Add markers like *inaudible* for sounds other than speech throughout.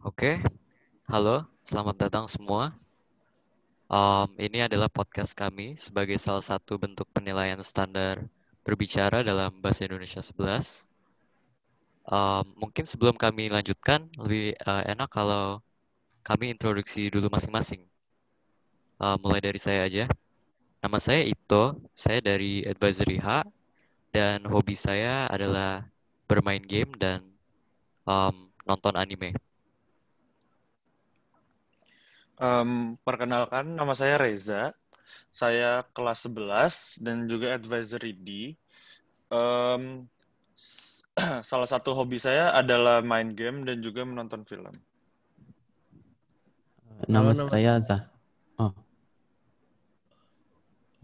Oke, halo, selamat datang semua. Um, ini adalah podcast kami sebagai salah satu bentuk penilaian standar berbicara dalam Bahasa Indonesia 11. Um, mungkin sebelum kami lanjutkan, lebih uh, enak kalau kami introduksi dulu masing-masing. Uh, mulai dari saya aja. Nama saya Ito, saya dari Advisory H, dan hobi saya adalah bermain game dan um, nonton anime. Um, perkenalkan, nama saya Reza. Saya kelas 11 dan juga advisory D. Um, *clears throat* salah satu hobi saya adalah main game dan juga menonton film. Nama, halo, saya Zah. Oh.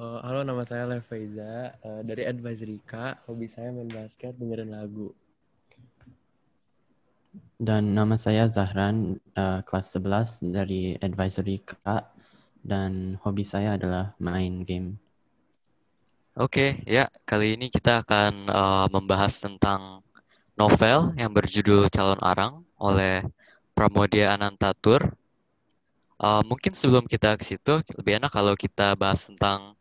Uh, halo, nama saya Lev Faiza. Uh, dari Advisory K, hobi saya main basket, dengerin lagu. Dan nama saya Zahran, uh, kelas 11 dari Advisory K, dan hobi saya adalah main game. Oke, okay, ya kali ini kita akan uh, membahas tentang novel yang berjudul Calon Arang oleh Pramodia Anantatur. Uh, mungkin sebelum kita ke situ, lebih enak kalau kita bahas tentang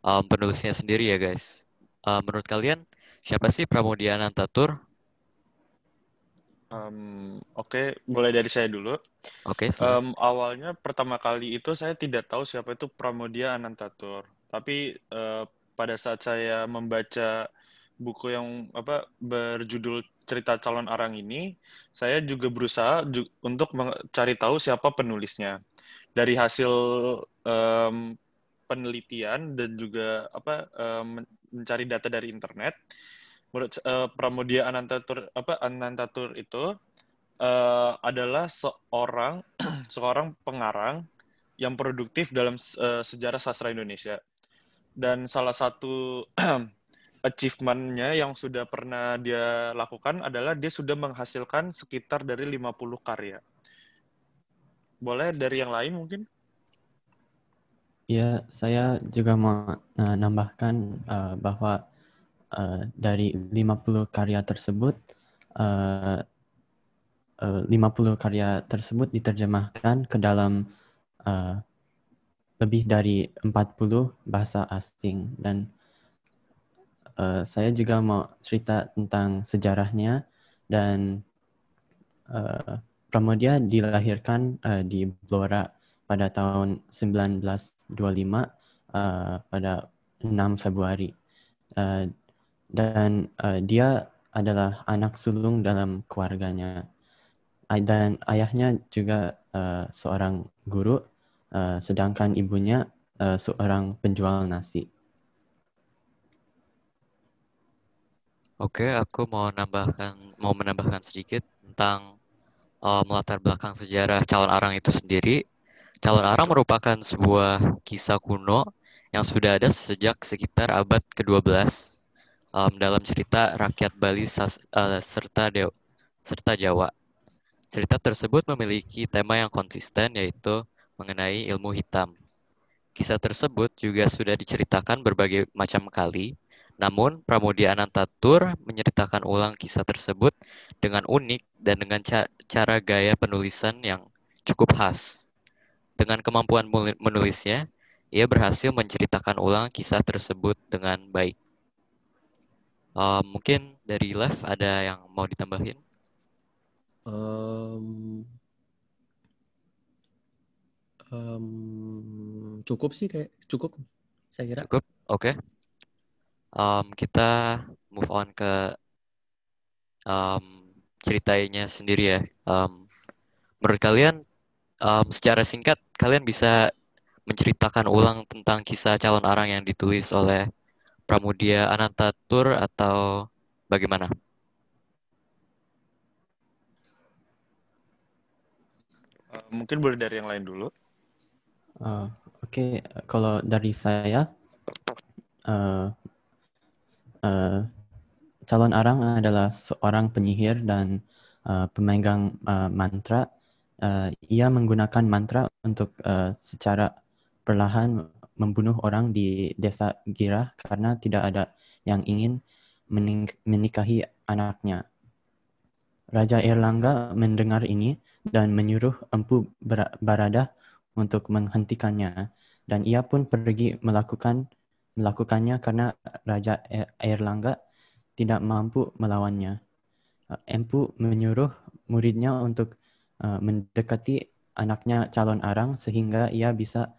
um, penulisnya sendiri ya guys. Uh, menurut kalian, siapa sih Pramodia Anantatur? Um, Oke, okay, mulai dari saya dulu. Oke. Okay, um, awalnya pertama kali itu saya tidak tahu siapa itu Pramodia Anantatur, tapi uh, pada saat saya membaca buku yang apa berjudul cerita calon arang ini, saya juga berusaha ju untuk mencari tahu siapa penulisnya. Dari hasil um, penelitian dan juga apa um, mencari data dari internet, menurut uh, Pramudia Anantatur apa Anantatur itu uh, adalah seorang *clears throat* seorang pengarang yang produktif dalam uh, sejarah sastra Indonesia. Dan salah satu *clears throat* achievement-nya yang sudah pernah dia lakukan adalah dia sudah menghasilkan sekitar dari 50 karya. Boleh dari yang lain mungkin? Ya, saya juga mau uh, nambahkan uh, bahwa uh, dari 50 karya tersebut uh, uh, 50 karya tersebut diterjemahkan ke dalam uh, lebih dari 40 bahasa asing dan uh, saya juga mau cerita tentang sejarahnya dan uh, Pramodia dilahirkan uh, di Blora pada tahun 1925 uh, pada 6 Februari. Uh, dan uh, dia adalah anak sulung dalam keluarganya dan ayahnya juga uh, seorang guru uh, sedangkan ibunya uh, seorang penjual nasi. Oke, aku mau menambahkan mau menambahkan sedikit tentang uh, melatar belakang sejarah calon arang itu sendiri. Calon arang merupakan sebuah kisah kuno yang sudah ada sejak sekitar abad ke-12 um, dalam cerita rakyat Bali sas, uh, serta Dew, serta Jawa. Cerita tersebut memiliki tema yang konsisten yaitu mengenai ilmu hitam. Kisah tersebut juga sudah diceritakan berbagai macam kali, namun Pramudia Anantatur menceritakan ulang kisah tersebut dengan unik dan dengan ca cara gaya penulisan yang cukup khas. Dengan kemampuan menulisnya, ia berhasil menceritakan ulang kisah tersebut dengan baik. Uh, mungkin dari Lev ada yang mau ditambahin? Um, um, cukup sih kayak cukup saya kira. Cukup, oke. Okay. Um, kita move on ke um, ceritanya sendiri ya. Um, menurut kalian, um, secara singkat kalian bisa menceritakan ulang tentang kisah calon arang yang ditulis oleh Pramudia Anantatur atau bagaimana? Uh, mungkin boleh dari yang lain dulu. Uh, Oke, okay. kalau dari saya, uh, uh, calon arang adalah seorang penyihir dan uh, pemegang uh, mantra. Uh, ia menggunakan mantra untuk uh, secara perlahan membunuh orang di desa Gira karena tidak ada yang ingin menikahi anaknya. Raja Erlangga mendengar ini dan menyuruh Empu Barada untuk menghentikannya dan ia pun pergi melakukan melakukannya karena Raja Erlangga tidak mampu melawannya. Empu menyuruh muridnya untuk uh, mendekati anaknya calon arang sehingga ia bisa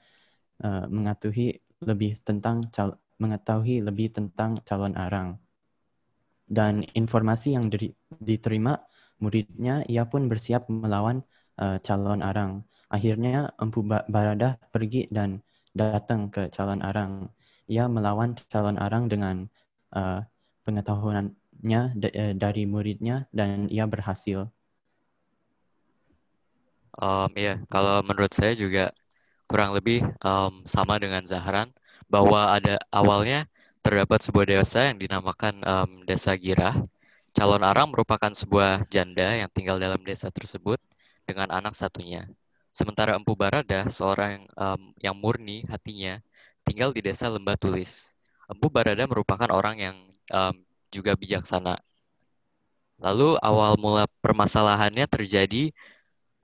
uh, mengetahui lebih tentang cal mengetahui lebih tentang calon arang. Dan informasi yang diterima muridnya, ia pun bersiap melawan uh, calon arang. Akhirnya Empu Barada pergi dan datang ke calon arang. Ia melawan calon arang dengan uh, pengetahuannya dari muridnya dan ia berhasil. Um, ya, kalau menurut saya juga kurang lebih um, sama dengan Zahran bahwa ada awalnya terdapat sebuah desa yang dinamakan um, Desa Girah. Calon arang merupakan sebuah janda yang tinggal dalam desa tersebut dengan anak satunya. Sementara Empu Barada, seorang um, yang murni hatinya, tinggal di desa Lembah Tulis. Empu Barada merupakan orang yang um, juga bijaksana. Lalu awal mula permasalahannya terjadi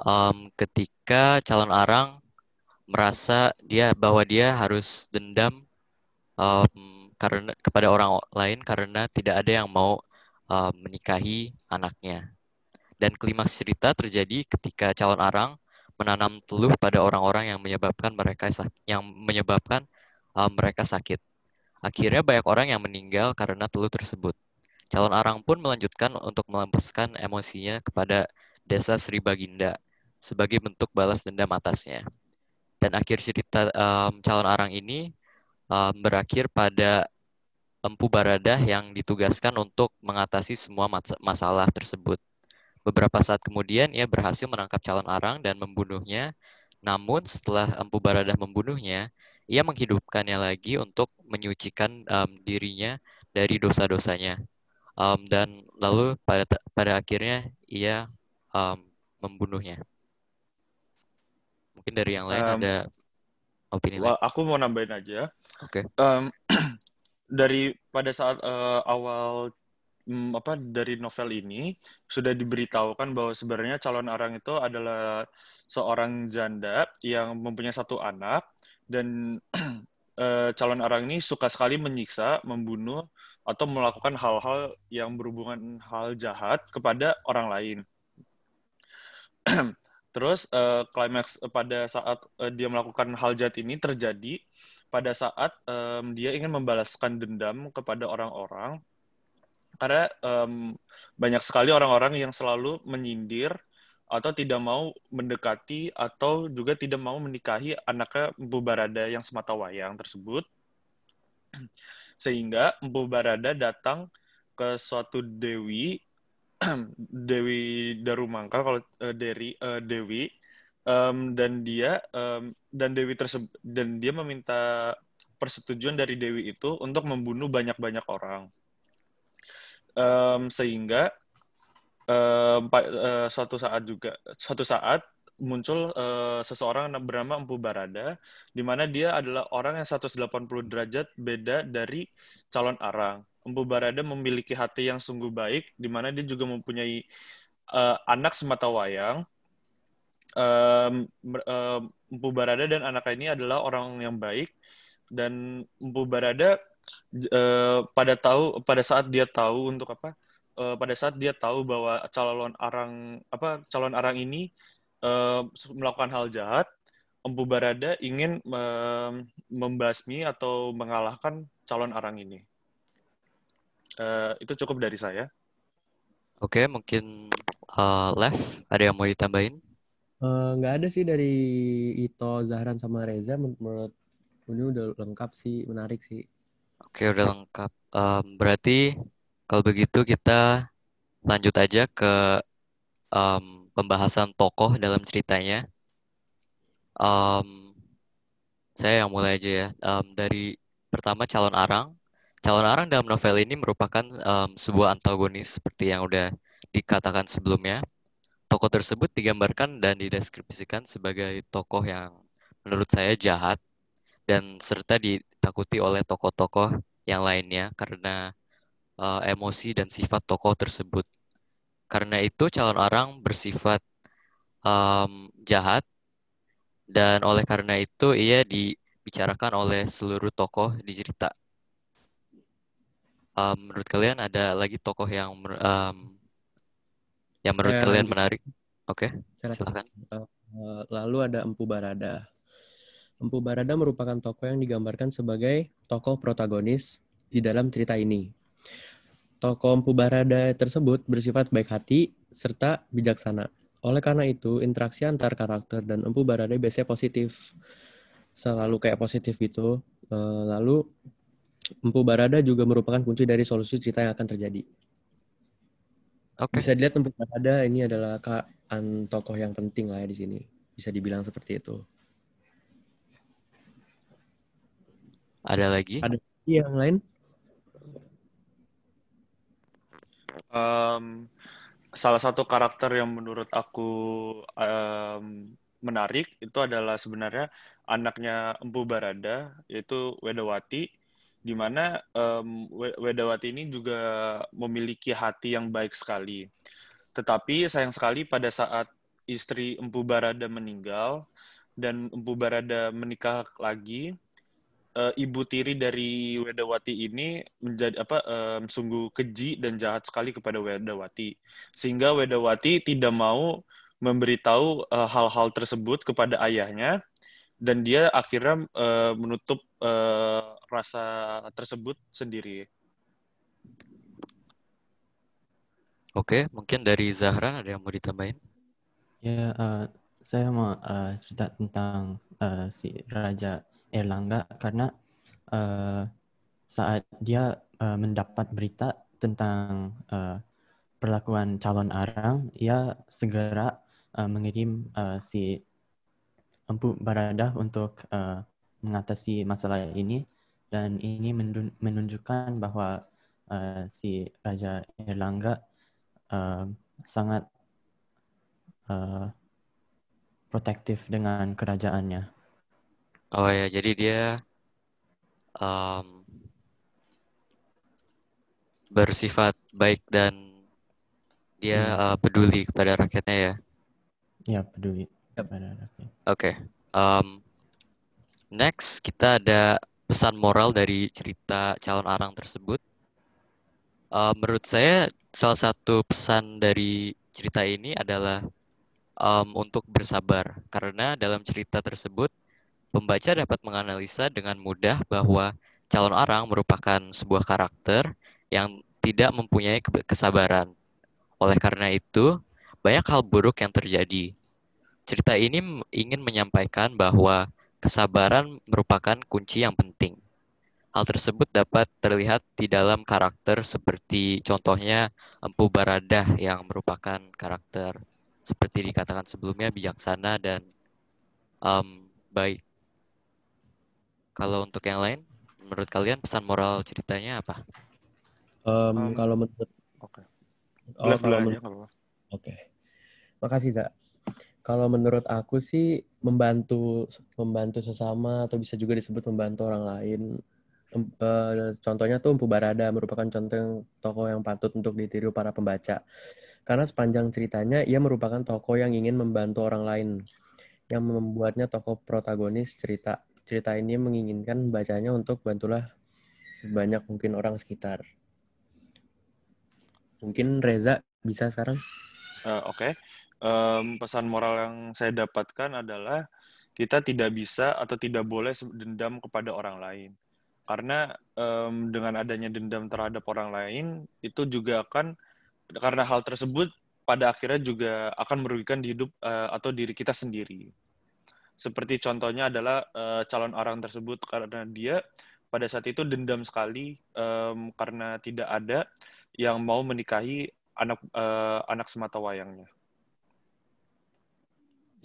um, ketika calon arang merasa dia bahwa dia harus dendam um, karena kepada orang lain karena tidak ada yang mau um, menikahi anaknya. Dan klimaks cerita terjadi ketika calon arang menanam teluh pada orang-orang yang menyebabkan mereka yang menyebabkan uh, mereka sakit. Akhirnya banyak orang yang meninggal karena teluh tersebut. Calon arang pun melanjutkan untuk melampiaskan emosinya kepada desa Sri Baginda sebagai bentuk balas dendam atasnya. Dan akhir cerita um, calon arang ini um, berakhir pada Empu Baradah yang ditugaskan untuk mengatasi semua masalah tersebut. Beberapa saat kemudian ia berhasil menangkap calon arang dan membunuhnya. Namun setelah Empu Baradah membunuhnya, ia menghidupkannya lagi untuk menyucikan um, dirinya dari dosa-dosanya. Um, dan lalu pada pada akhirnya ia um, membunuhnya. Mungkin dari yang lain um, ada opini lain. Aku mau nambahin aja. Oke. Okay. Um, *clears throat* dari pada saat uh, awal hmm, apa dari novel ini sudah diberitahukan bahwa sebenarnya calon arang itu adalah seorang janda yang mempunyai satu anak dan uh, *clears throat* calon arang ini suka sekali menyiksa, membunuh atau melakukan hal-hal yang berhubungan hal jahat kepada orang lain. *clears throat* Terus uh, klimaks pada saat uh, dia melakukan hal jahat ini terjadi pada saat um, dia ingin membalaskan dendam kepada orang-orang karena um, banyak sekali orang-orang yang selalu menyindir atau tidak mau mendekati atau juga tidak mau menikahi anaknya Empu Barada yang semata wayang tersebut. Sehingga Empu Barada datang ke suatu dewi *clears throat* Dewi Darumangka kalau uh, Dewi uh, Dewi um, dan dia um, dan Dewi tersebut dan dia meminta persetujuan dari Dewi itu untuk membunuh banyak-banyak orang um, sehingga um, uh, suatu saat juga suatu saat muncul uh, seseorang bernama Empu Barada di mana dia adalah orang yang 180 derajat beda dari calon arang. Empu Barada memiliki hati yang sungguh baik di mana dia juga mempunyai uh, anak semata wayang. Um, Empu Barada dan anak ini adalah orang yang baik dan Empu Barada uh, pada tahu pada saat dia tahu untuk apa uh, pada saat dia tahu bahwa calon arang apa calon arang ini uh, melakukan hal jahat Empu Barada ingin uh, membasmi atau mengalahkan calon arang ini uh, itu cukup dari saya oke mungkin uh, Lev ada yang mau ditambahin nggak uh, ada sih dari Ito Zahran sama Reza menurut ini udah lengkap sih menarik sih Oke, udah lengkap. Um, berarti kalau begitu kita lanjut aja ke um, pembahasan tokoh dalam ceritanya. Um, saya yang mulai aja ya. Um, dari pertama calon arang. Calon arang dalam novel ini merupakan um, sebuah antagonis seperti yang udah dikatakan sebelumnya. Tokoh tersebut digambarkan dan dideskripsikan sebagai tokoh yang menurut saya jahat dan serta ditakuti oleh tokoh-tokoh yang lainnya karena uh, emosi dan sifat tokoh tersebut. karena itu calon orang bersifat um, jahat dan oleh karena itu ia dibicarakan oleh seluruh tokoh di cerita. Um, menurut kalian ada lagi tokoh yang um, yang menurut Saya kalian menarik? Oke, lanjut. silakan. Eh, lalu ada Empu Barada. Empu Barada merupakan tokoh yang digambarkan sebagai tokoh protagonis di dalam cerita ini. Tokoh Empu Barada tersebut bersifat baik hati serta bijaksana. Oleh karena itu, interaksi antar karakter dan Empu Barada biasanya positif. Selalu kayak positif gitu. Eh, lalu Empu Barada juga merupakan kunci dari solusi cerita yang akan terjadi. Oke, Bisa dilihat Empu Barada ini adalah ka- an tokoh yang penting lah ya di sini. Bisa dibilang seperti itu. ada lagi? Ada yang lain? Em, salah satu karakter yang menurut aku em, menarik itu adalah sebenarnya anaknya Empu Barada yaitu Wedawati di mana em, We- Wedawati ini juga memiliki hati yang baik sekali. Tetapi sayang sekali pada saat istri Empu Barada meninggal dan Empu Barada menikah lagi, eh, ibu tiri dari Wedawati ini menjadi apa em, sungguh keji dan jahat sekali kepada Wedawati sehingga Wedawati tidak mau memberitahu eh, hal-hal tersebut kepada ayahnya dan dia akhirnya eh, menutup eh, rasa tersebut sendiri. Oke, mungkin dari Zahran ada yang mau ditambahin? Ya, eh, saya mau eh, cerita tentang eh, si Raja Erlangga karena eh, saat dia eh, mendapat berita tentang eh, perlakuan calon arang, ia segera eh, mengirim eh, si Empu Baradah untuk eh, mengatasi masalah ini dan ini menunjukkan bahwa eh, si Raja Erlangga eh, sangat eh, protektif dengan kerajaannya. Oh ya, jadi dia em, bersifat baik dan dia Hmm. eh, peduli kepada rakyatnya ya. Ya, peduli pada rakyat. Oke. em, next kita ada pesan moral dari cerita calon arang tersebut. Eh, menurut saya salah satu pesan dari cerita ini adalah em, untuk bersabar karena dalam cerita tersebut pembaca dapat menganalisa dengan mudah bahwa calon arang merupakan sebuah karakter yang tidak mempunyai ke- kesabaran. Oleh karena itu, banyak hal buruk yang terjadi. Cerita ini ingin menyampaikan bahwa kesabaran merupakan kunci yang penting. Hal tersebut dapat terlihat di dalam karakter seperti contohnya Empu Baradah yang merupakan karakter seperti dikatakan sebelumnya bijaksana dan em, baik. Kalau untuk yang lain, menurut kalian pesan moral ceritanya apa? Em, Em, kalau menurut Oke. oh, Boleh kalau men- Oke. Makasih, Za. Kalau menurut aku sih membantu membantu sesama atau bisa juga disebut membantu orang lain. Eh, contohnya tuh Empu Barada merupakan contoh yang tokoh yang patut untuk ditiru para pembaca. Karena sepanjang ceritanya ia merupakan tokoh yang ingin membantu orang lain. Yang membuatnya tokoh protagonis cerita. Cerita ini menginginkan bacanya untuk bantulah sebanyak mungkin orang sekitar. Mungkin Reza bisa sekarang? Eh, Oke, Em, pesan moral yang saya dapatkan adalah kita tidak bisa atau tidak boleh dendam kepada orang lain. Karena em, dengan adanya dendam terhadap orang lain, itu juga akan, karena hal tersebut pada akhirnya juga akan merugikan di hidup eh, atau diri kita sendiri. Seperti contohnya adalah eh, calon orang tersebut karena dia pada saat itu dendam sekali em, karena tidak ada yang mau menikahi anak eh, anak semata wayangnya.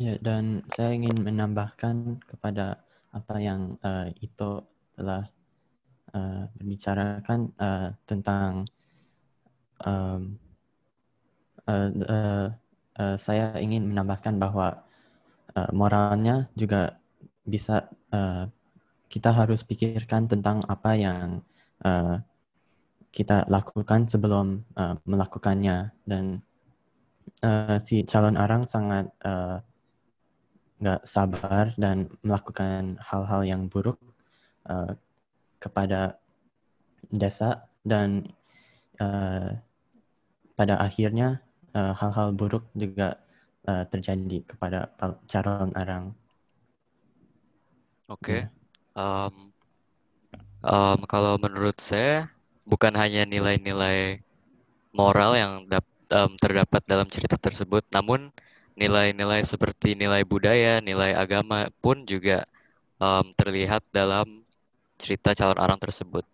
Ya, dan saya ingin menambahkan kepada apa yang eh, Ito telah eh, berbicarakan eh, tentang em, eh, eh, eh, saya ingin menambahkan bahwa eh, moralnya juga bisa eh, kita harus pikirkan tentang apa yang eh, kita lakukan sebelum eh, melakukannya. Dan uh, si calon arang sangat uh, nggak sabar dan melakukan hal-hal yang buruk uh, kepada desa dan uh, pada akhirnya hal hal-hal buruk juga uh, terjadi kepada calon arang. Oke, okay. um, um, kalau menurut saya bukan hanya nilai-nilai moral yang dap, um, terdapat dalam cerita tersebut, namun nilai-nilai seperti nilai budaya, nilai agama pun juga um, terlihat dalam cerita calon arang tersebut.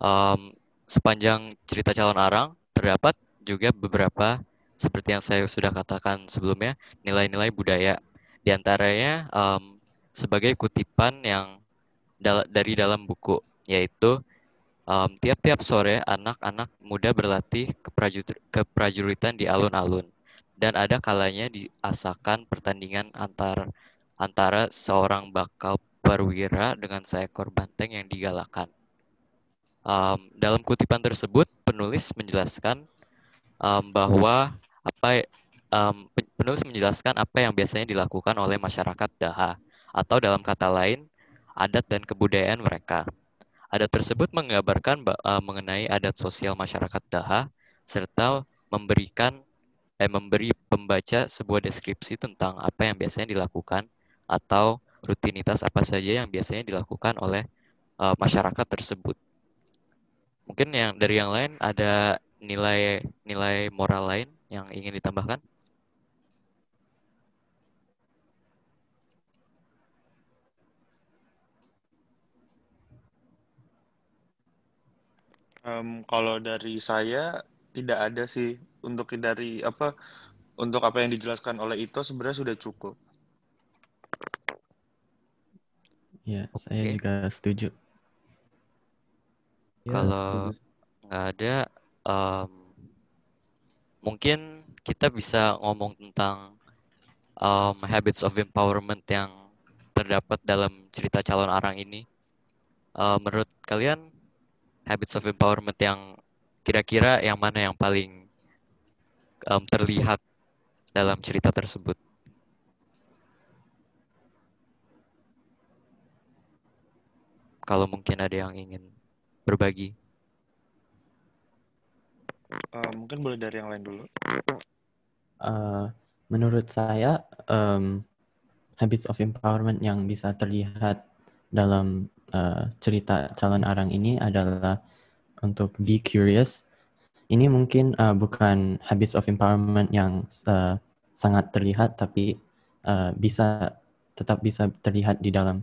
Um, sepanjang cerita calon arang terdapat juga beberapa seperti yang saya sudah katakan sebelumnya nilai-nilai budaya di antaranya um, sebagai kutipan yang dal dari dalam buku yaitu um, tiap-tiap sore anak-anak muda berlatih keprajuritan di alun-alun dan ada kalanya diasakan pertandingan antar antara seorang bakal perwira dengan seekor banteng yang digalakan. Um, dalam kutipan tersebut, penulis menjelaskan um, bahwa apa um, penulis menjelaskan apa yang biasanya dilakukan oleh masyarakat Daha atau dalam kata lain adat dan kebudayaan mereka. Adat tersebut menggambarkan uh, mengenai adat sosial masyarakat Daha serta memberikan eh, memberi pembaca sebuah deskripsi tentang apa yang biasanya dilakukan atau rutinitas apa saja yang biasanya dilakukan oleh uh, masyarakat tersebut. Mungkin yang dari yang lain ada nilai-nilai moral lain yang ingin ditambahkan? Um, kalau dari saya tidak ada sih untuk dari apa untuk apa yang dijelaskan oleh itu sebenarnya sudah cukup. Ya, okay. saya juga setuju. Ya, Kalau nggak ada, um, mungkin kita bisa ngomong tentang um, habits of empowerment yang terdapat dalam cerita calon arang ini. Uh, menurut kalian, habits of empowerment yang kira-kira yang mana yang paling um, terlihat dalam cerita tersebut. Kalau mungkin ada yang ingin berbagi. Uh, mungkin boleh dari yang lain dulu. Uh, menurut saya, um, habits of empowerment yang bisa terlihat dalam uh, cerita calon arang ini adalah untuk be curious ini mungkin uh, bukan habits of empowerment yang uh, sangat terlihat, tapi uh, bisa tetap bisa terlihat di dalam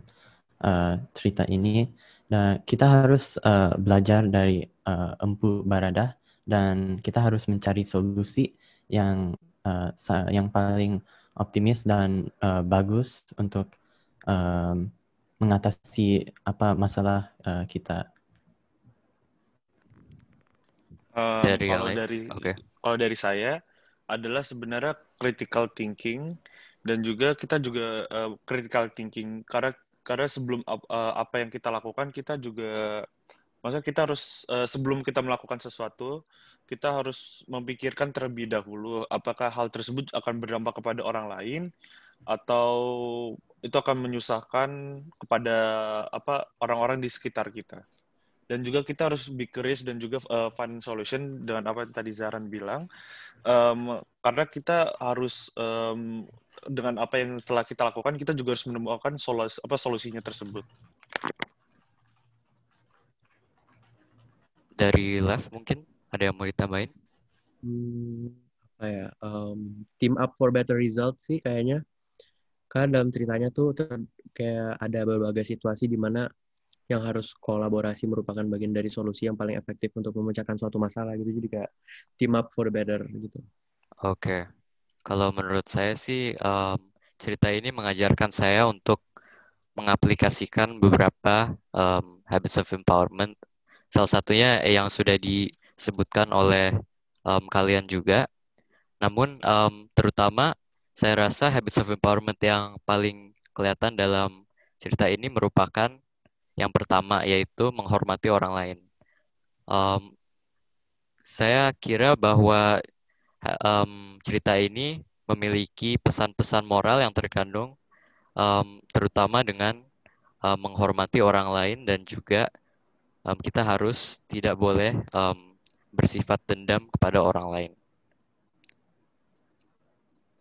uh, cerita ini. Dan kita harus uh, belajar dari uh, Empu Barada dan kita harus mencari solusi yang uh, yang paling optimis dan uh, bagus untuk um, mengatasi apa masalah uh, kita Um, dari kalau dari okay. kalau dari saya adalah sebenarnya critical thinking dan juga kita juga uh, critical thinking. Karena karena sebelum uh, apa yang kita lakukan kita juga maksudnya kita harus uh, sebelum kita melakukan sesuatu kita harus memikirkan terlebih dahulu apakah hal tersebut akan berdampak kepada orang lain atau itu akan menyusahkan kepada apa orang-orang di sekitar kita dan juga kita harus be curious dan juga uh, find solution dengan apa yang tadi Zaran bilang. Um, karena kita harus um, dengan apa yang telah kita lakukan kita juga harus menemukan solusi apa solusinya tersebut. Dari left mungkin ada yang mau ditambahin? Hmm, apa ya um, team up for better result sih kayaknya. Karena dalam ceritanya tuh kayak ada berbagai situasi di mana yang harus kolaborasi merupakan bagian dari solusi yang paling efektif untuk memecahkan suatu masalah gitu jadi kayak team up for better gitu. Oke, okay. kalau menurut saya sih um, cerita ini mengajarkan saya untuk mengaplikasikan beberapa um, habits of empowerment. Salah satunya yang sudah disebutkan oleh um, kalian juga. Namun um, terutama saya rasa habits of empowerment yang paling kelihatan dalam cerita ini merupakan yang pertama yaitu menghormati orang lain. Um, saya kira bahwa um, cerita ini memiliki pesan-pesan moral yang terkandung um, terutama dengan um, menghormati orang lain dan juga um, kita harus tidak boleh um, bersifat dendam kepada orang lain.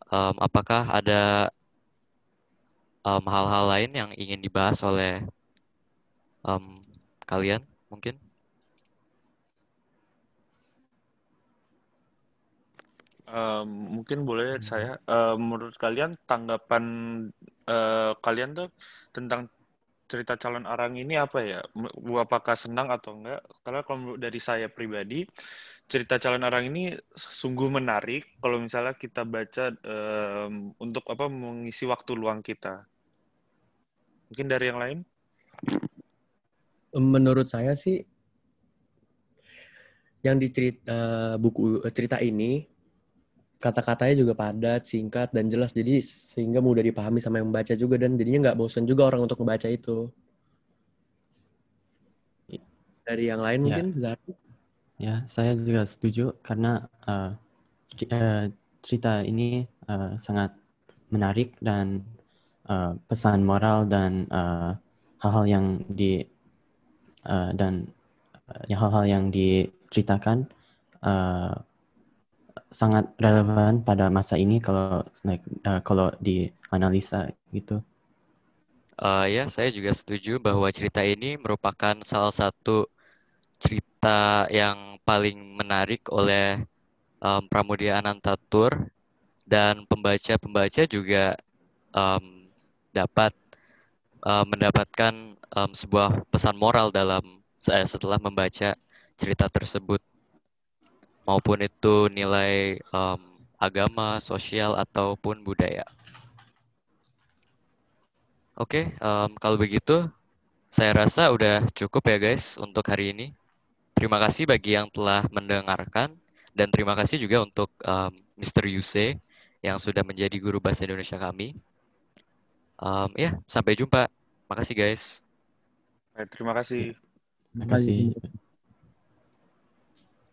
Um, apakah ada hal-hal um, lain yang ingin dibahas oleh um, kalian mungkin? Um, mungkin boleh saya. Uh, menurut kalian tanggapan uh, kalian tuh tentang cerita calon arang ini apa ya? Apakah senang atau enggak? Karena kalau dari saya pribadi, cerita calon arang ini sungguh menarik kalau misalnya kita baca um, untuk apa mengisi waktu luang kita. Mungkin dari yang lain? Menurut saya sih yang di cerita, uh, buku cerita ini kata-katanya juga padat, singkat, dan jelas. Jadi sehingga mudah dipahami sama yang membaca juga dan jadinya nggak bosan juga orang untuk membaca itu. Dari yang lain ya. mungkin, Zahri? Ya, saya juga setuju karena uh, cerita ini uh, sangat menarik dan uh, pesan moral dan hal-hal uh, yang di uh, dan hal-hal uh, yang diceritakan uh, sangat relevan pada masa ini kalau like, uh, kalau dianalisa gitu. Uh, ya, saya juga setuju bahwa cerita ini merupakan salah satu cerita yang paling menarik oleh um, Pramudia Anantatur dan pembaca-pembaca juga um, dapat uh, mendapatkan um, sebuah pesan moral dalam saya setelah membaca cerita tersebut maupun itu nilai um, agama, sosial ataupun budaya. Oke, okay, um, kalau begitu saya rasa udah cukup ya guys untuk hari ini. Terima kasih bagi yang telah mendengarkan dan terima kasih juga untuk um, Mr. Yuse yang sudah menjadi guru bahasa Indonesia kami. Um, ya, sampai jumpa. Makasih guys. Terima kasih. Terima kasih.